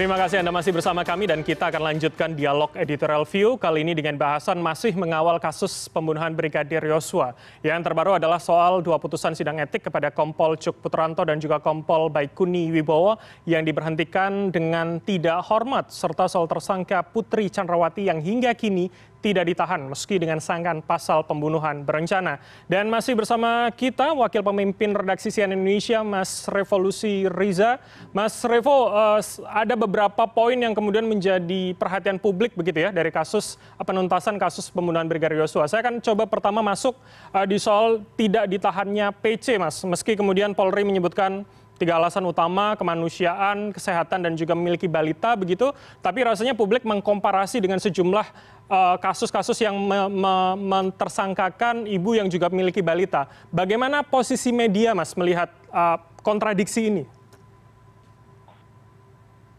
Terima kasih Anda masih bersama kami dan kita akan lanjutkan dialog editorial view kali ini dengan bahasan masih mengawal kasus pembunuhan Brigadir Yosua. Yang terbaru adalah soal dua putusan sidang etik kepada Kompol Cuk Putranto dan juga Kompol Baikuni Wibowo yang diberhentikan dengan tidak hormat serta soal tersangka Putri Chandrawati yang hingga kini tidak ditahan meski dengan sangkaan pasal pembunuhan berencana. Dan masih bersama kita Wakil Pemimpin Redaksi CNN Indonesia Mas Revolusi Riza. Mas Revo, uh, ada beberapa poin yang kemudian menjadi perhatian publik begitu ya dari kasus penuntasan kasus pembunuhan Brigadir Yosua. Saya akan coba pertama masuk uh, di soal tidak ditahannya PC, Mas. Meski kemudian Polri menyebutkan tiga alasan utama kemanusiaan, kesehatan dan juga memiliki balita begitu. Tapi rasanya publik mengkomparasi dengan sejumlah eh, kasus-kasus uh, yang me me mentersangkakan ibu yang juga memiliki balita. Bagaimana posisi media, Mas, melihat uh, kontradiksi ini?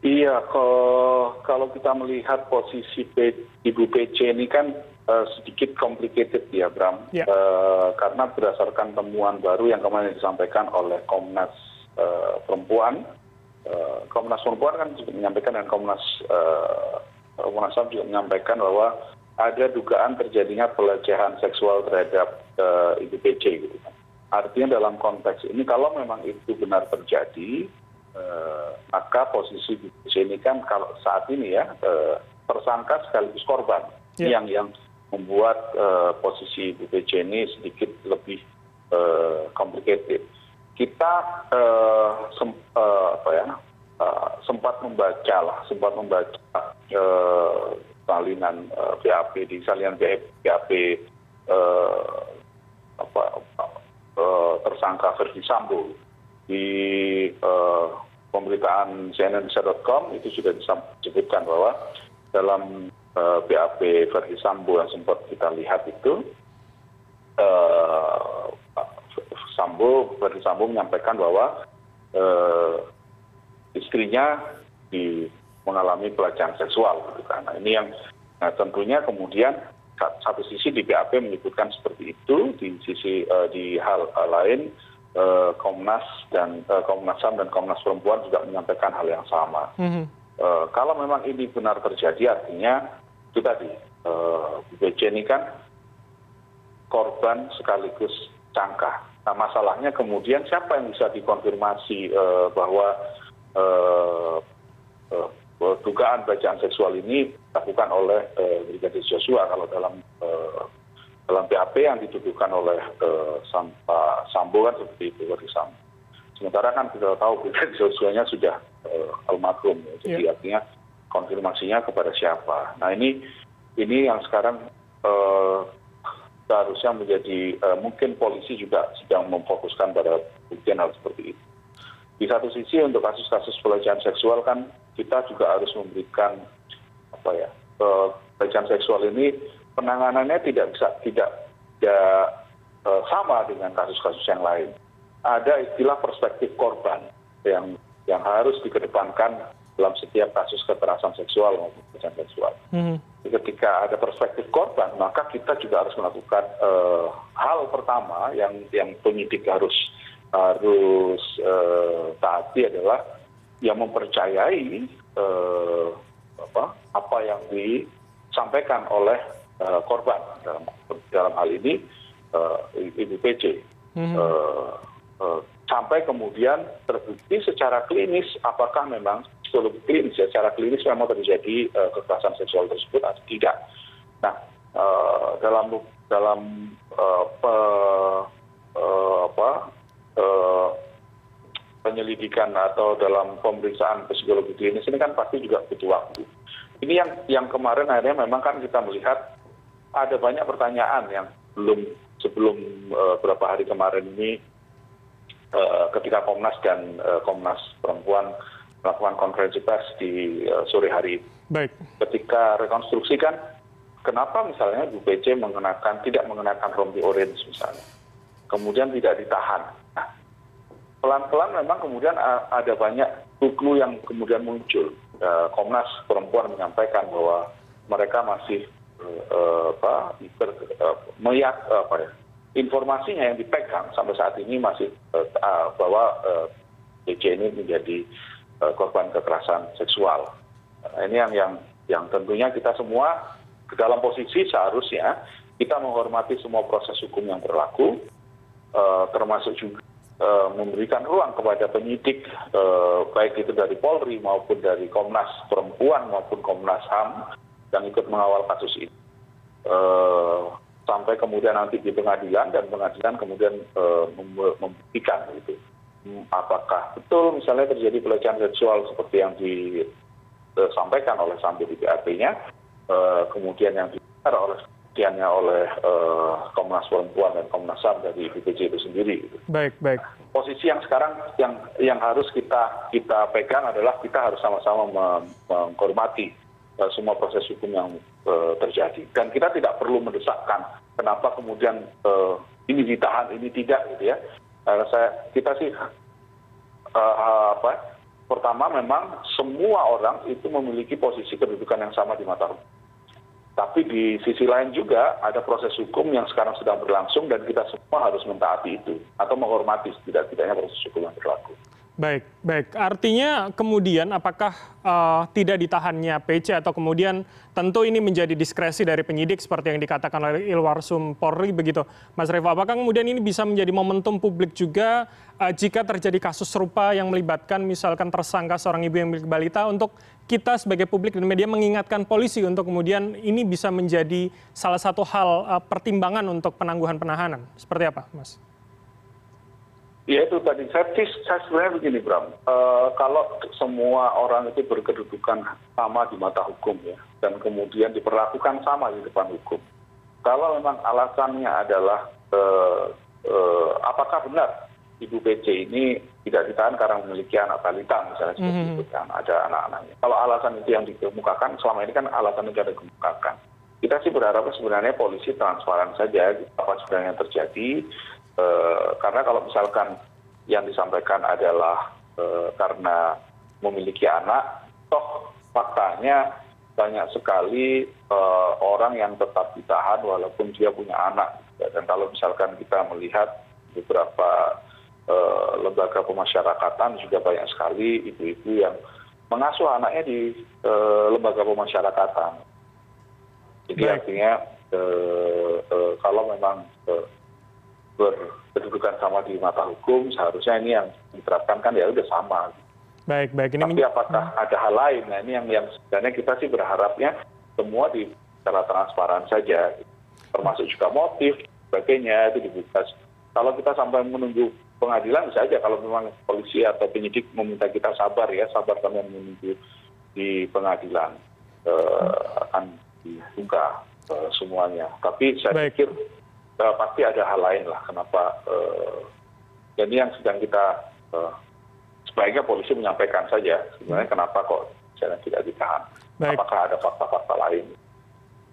Iya, kalau, kalau kita melihat posisi P, Ibu PC ini kan uh, sedikit complicated ya, Bram. Yeah. Ya. Uh, karena berdasarkan temuan baru yang kemarin disampaikan oleh Komnas perempuan. Eh, komnas perempuan kan juga menyampaikan dan komnas eh, komnas ham juga menyampaikan bahwa ada dugaan terjadinya pelecehan seksual terhadap ibu pc gitu kan. Artinya dalam konteks ini kalau memang itu benar terjadi maka posisi ibu pc ini kan kalau saat ini ya tersangka sekaligus korban. Yeah. yang yang membuat posisi ibu pc ini sedikit lebih complicated kita eh, eh, ya, eh, sempat membaca lah sempat membaca salinan bap di salinan bap tersangka verdi sambo di pemberitaan cnnindonesia.com itu sudah disebutkan bahwa dalam bap verdi sambo yang sempat kita lihat itu verdi sambo menyampaikan bahwa eh, istrinya mengalami pelecehan seksual gitu kan. Nah ini yang nah tentunya kemudian satu sisi di bap menyebutkan seperti itu di sisi uh, di hal uh, lain komnas dan komnas ham dan komnas perempuan juga menyampaikan hal yang sama. Mm -hmm. uh, kalau memang ini benar terjadi artinya itu tadi uh, BC ini kan korban sekaligus cangkah nah masalahnya kemudian siapa yang bisa dikonfirmasi eh, bahwa eh, eh, dugaan bacaan seksual ini dilakukan oleh brigadir joshua kalau dalam dalam bap yang dituduhkan oleh sambo kan seperti itu sementara kan kita tahu brigadir joshua nya sudah almarhum. Ya. jadi artinya konfirmasinya kepada siapa. Nah ini ini yang sekarang seharusnya menjadi eh, mungkin polisi juga sedang memfokuskan pada buktian hal seperti itu. Di satu sisi untuk kasus-kasus pelecehan seksual kan kita juga harus memberikan apa ya pelecehan seksual ini penanganannya tidak bisa tidak tidak uh, sama dengan kasus-kasus yang lain. Ada istilah perspektif korban yang yang harus dikedepankan dalam setiap kasus kekerasan seksual maupun pelecehan seksual. Hmm ketika ada perspektif korban maka kita juga harus melakukan eh, hal pertama yang yang penyidik harus harus eh, taati adalah yang mempercayai eh, apa apa yang disampaikan oleh korban dalam dalam hal ini ibu pc hmm. sampai kemudian terbukti secara klinis apakah memang psikologi klinis ya secara klinis memang terjadi uh, kekerasan seksual tersebut atau tidak. Nah uh, dalam dalam uh, pe, uh, apa uh, penyelidikan atau dalam pemeriksaan psikologi klinis ini kan pasti juga butuh waktu. Ini yang yang kemarin akhirnya memang kan kita melihat ada banyak pertanyaan yang belum sebelum uh, beberapa hari kemarin ini uh, ketika Komnas dan uh, Komnas Perempuan melakukan konferensi pers di uh, sore hari Baik. Ketika rekonstruksi kan, kenapa misalnya Bu PC mengenakan tidak mengenakan rompi orange misalnya, kemudian tidak ditahan. Nah, pelan-pelan memang kemudian ada banyak clue yang kemudian muncul. Uh, Komnas Perempuan menyampaikan bahwa mereka masih apa, ber, uh, apa ya, informasinya yang dipegang sampai saat ini masih bahwa PC ini menjadi korban kekerasan seksual. Nah, ini yang yang yang tentunya kita semua dalam posisi seharusnya kita menghormati semua proses hukum yang berlaku, termasuk juga memberikan ruang kepada penyidik baik itu dari Polri maupun dari Komnas Perempuan maupun Komnas HAM yang ikut mengawal kasus ini sampai kemudian nanti di pengadilan dan pengadilan kemudian membuktikan gitu apakah betul misalnya terjadi pelecehan seksual seperti yang disampaikan oleh sambil di BAP-nya kemudian yang didengar oleh kemudiannya oleh Komnas Perempuan dan Komnas HAM dari BPJ itu sendiri. Gitu. Baik, baik. Posisi yang sekarang yang yang harus kita kita pegang adalah kita harus sama-sama menghormati semua proses hukum yang terjadi dan kita tidak perlu mendesakkan kenapa kemudian ini ditahan ini tidak gitu ya. Saya kita sih apa pertama memang semua orang itu memiliki posisi kedudukan yang sama di mata hukum tapi di sisi lain juga ada proses hukum yang sekarang sedang berlangsung dan kita semua harus mentaati itu atau menghormati setidak tidaknya proses hukum yang berlaku. Baik, baik. Artinya kemudian apakah uh, tidak ditahannya PC atau kemudian tentu ini menjadi diskresi dari penyidik seperti yang dikatakan oleh Ilwarsum Polri begitu, Mas Revo. Apakah kemudian ini bisa menjadi momentum publik juga uh, jika terjadi kasus serupa yang melibatkan misalkan tersangka seorang ibu yang milik balita untuk kita sebagai publik dan media mengingatkan polisi untuk kemudian ini bisa menjadi salah satu hal uh, pertimbangan untuk penangguhan penahanan. Seperti apa, Mas? Ya itu tadi saya saya sebenarnya begini bram. Uh, kalau semua orang itu berkedudukan sama di mata hukum ya dan kemudian diperlakukan sama di depan hukum kalau memang alasannya adalah uh, uh, apakah benar ibu PC ini tidak ditahan karena memiliki anak balita misalnya seperti -hmm. itu kan ada anak-anaknya kalau alasan itu yang dikemukakan selama ini kan alasan itu ada dikemukakan. Kita sih berharap sebenarnya polisi transparan saja apa sebenarnya terjadi Eh, karena kalau misalkan yang disampaikan adalah eh, karena memiliki anak toh faktanya banyak sekali eh, orang yang tetap ditahan walaupun dia punya anak. Dan kalau misalkan kita melihat beberapa lembaga pemasyarakatan juga banyak sekali ibu-ibu yang mengasuh anaknya di lembaga pemasyarakatan. Jadi artinya kalau memang berkedudukan sama di mata hukum seharusnya ini yang diterapkan kan ya udah sama. Baik baik. Ini tapi apakah ada hal lain? Nah ini yang yang sebenarnya kita sih berharapnya semua di secara transparan saja. Termasuk juga motif sebagainya itu dibuka. Kalau kita sampai menunggu pengadilan bisa aja. Kalau memang polisi atau penyidik meminta kita sabar ya sabar kami menunggu di pengadilan uh, akan dibuka uh, semuanya. Tapi saya Baik. pikir Eh, pasti ada hal lain lah kenapa eh, yang sedang kita eh, sebaiknya polisi menyampaikan saja sebenarnya kenapa kok misalnya tidak ditahan. Apakah ada fakta-fakta lain?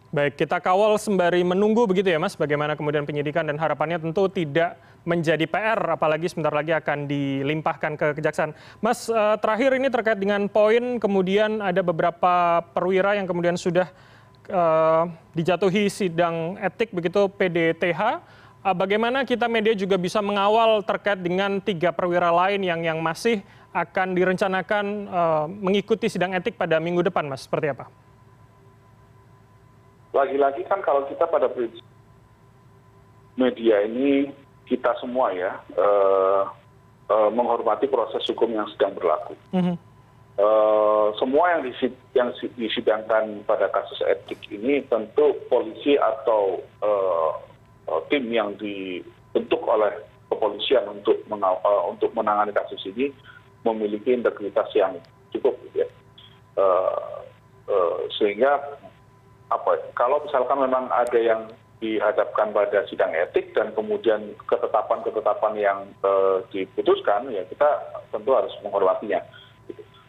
Baik, kita kawal sembari menunggu begitu ya Mas, bagaimana kemudian penyidikan dan harapannya tentu tidak menjadi PR, apalagi sebentar lagi akan dilimpahkan ke kejaksaan. Mas, terakhir ini terkait dengan poin kemudian ada beberapa perwira yang kemudian sudah Eh, dijatuhi sidang etik begitu pdth eh, bagaimana kita media juga bisa mengawal terkait dengan tiga perwira lain yang yang masih akan direncanakan uh, mengikuti sidang etik pada minggu depan, Mas. Seperti apa? Lagi-lagi kan kalau kita pada media ini kita semua ya uh, uh, menghormati proses hukum yang sedang berlaku. Mm -hmm. Eh, semua yang disidangkan pada kasus etik ini tentu polisi atau uh, tim yang dibentuk oleh kepolisian untuk menangani kasus ini memiliki integritas yang cukup ya. Sehingga apa kalau misalkan memang ada yang dihadapkan pada sidang etik dan kemudian ketetapan-ketetapan yang uh, diputuskan ya kita tentu harus menghormatinya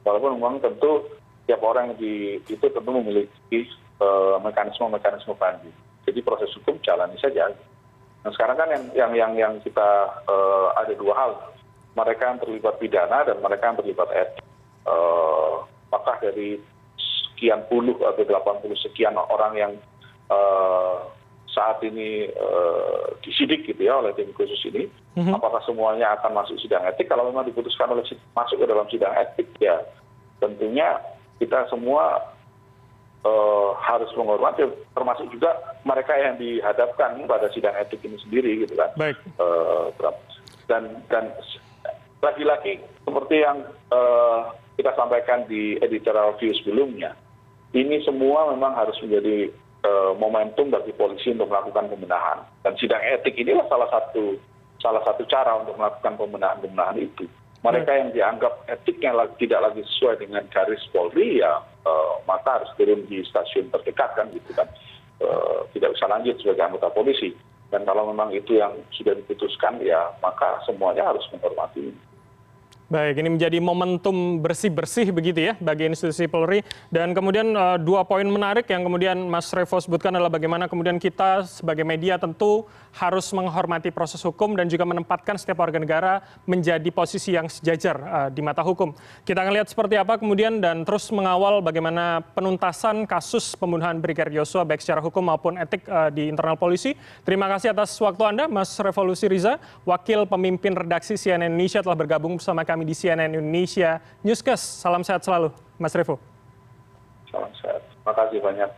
walaupun memang tentu tiap orang di itu tentu memiliki eh, mekanisme mekanisme banding. Jadi proses hukum jalani saja. Nah sekarang kan yang yang yang, yang kita uh, ada dua hal. Mereka yang terlibat pidana dan mereka yang terlibat etik uh, apakah dari sekian puluh atau delapan puluh sekian orang yang saat ini disidik gitu ya oleh tim khusus ini. Apakah semuanya akan masuk sidang etik? Kalau memang diputuskan oleh masuk ke dalam sidang etik ya tentunya kita semua harus menghormati termasuk juga mereka yang dihadapkan pada sidang etik ini sendiri gitu kan. Dan dan lagi-lagi seperti yang kita sampaikan di editorial view sebelumnya ini semua memang harus menjadi momentum bagi polisi untuk melakukan pembenahan. Dan sidang etik inilah salah satu salah satu cara untuk melakukan pembenahan pembenahan itu. Mereka yang dianggap etiknya tidak lagi sesuai dengan garis polri ya maka harus turun di stasiun terdekat kan gitu kan. Tidak bisa lanjut sebagai anggota polisi. Dan kalau memang itu yang sudah diputuskan ya maka semuanya harus menghormati baik ini menjadi momentum bersih bersih begitu ya bagi institusi polri. Dan kemudian dua poin menarik yang kemudian mas revo sebutkan adalah bagaimana kemudian kita sebagai media tentu harus menghormati proses hukum dan juga menempatkan setiap warga negara menjadi posisi yang sejajar di mata hukum. Kita akan lihat seperti apa kemudian dan terus mengawal bagaimana penuntasan kasus pembunuhan brigadir yosua baik secara hukum maupun etik di internal polisi. Terima kasih atas waktu anda mas revolusi riza wakil pemimpin redaksi cnn indonesia telah bergabung bersama kami di CNN Indonesia Newscast. Salam sehat selalu, Mas Revo. Salam sehat. Terima kasih banyak.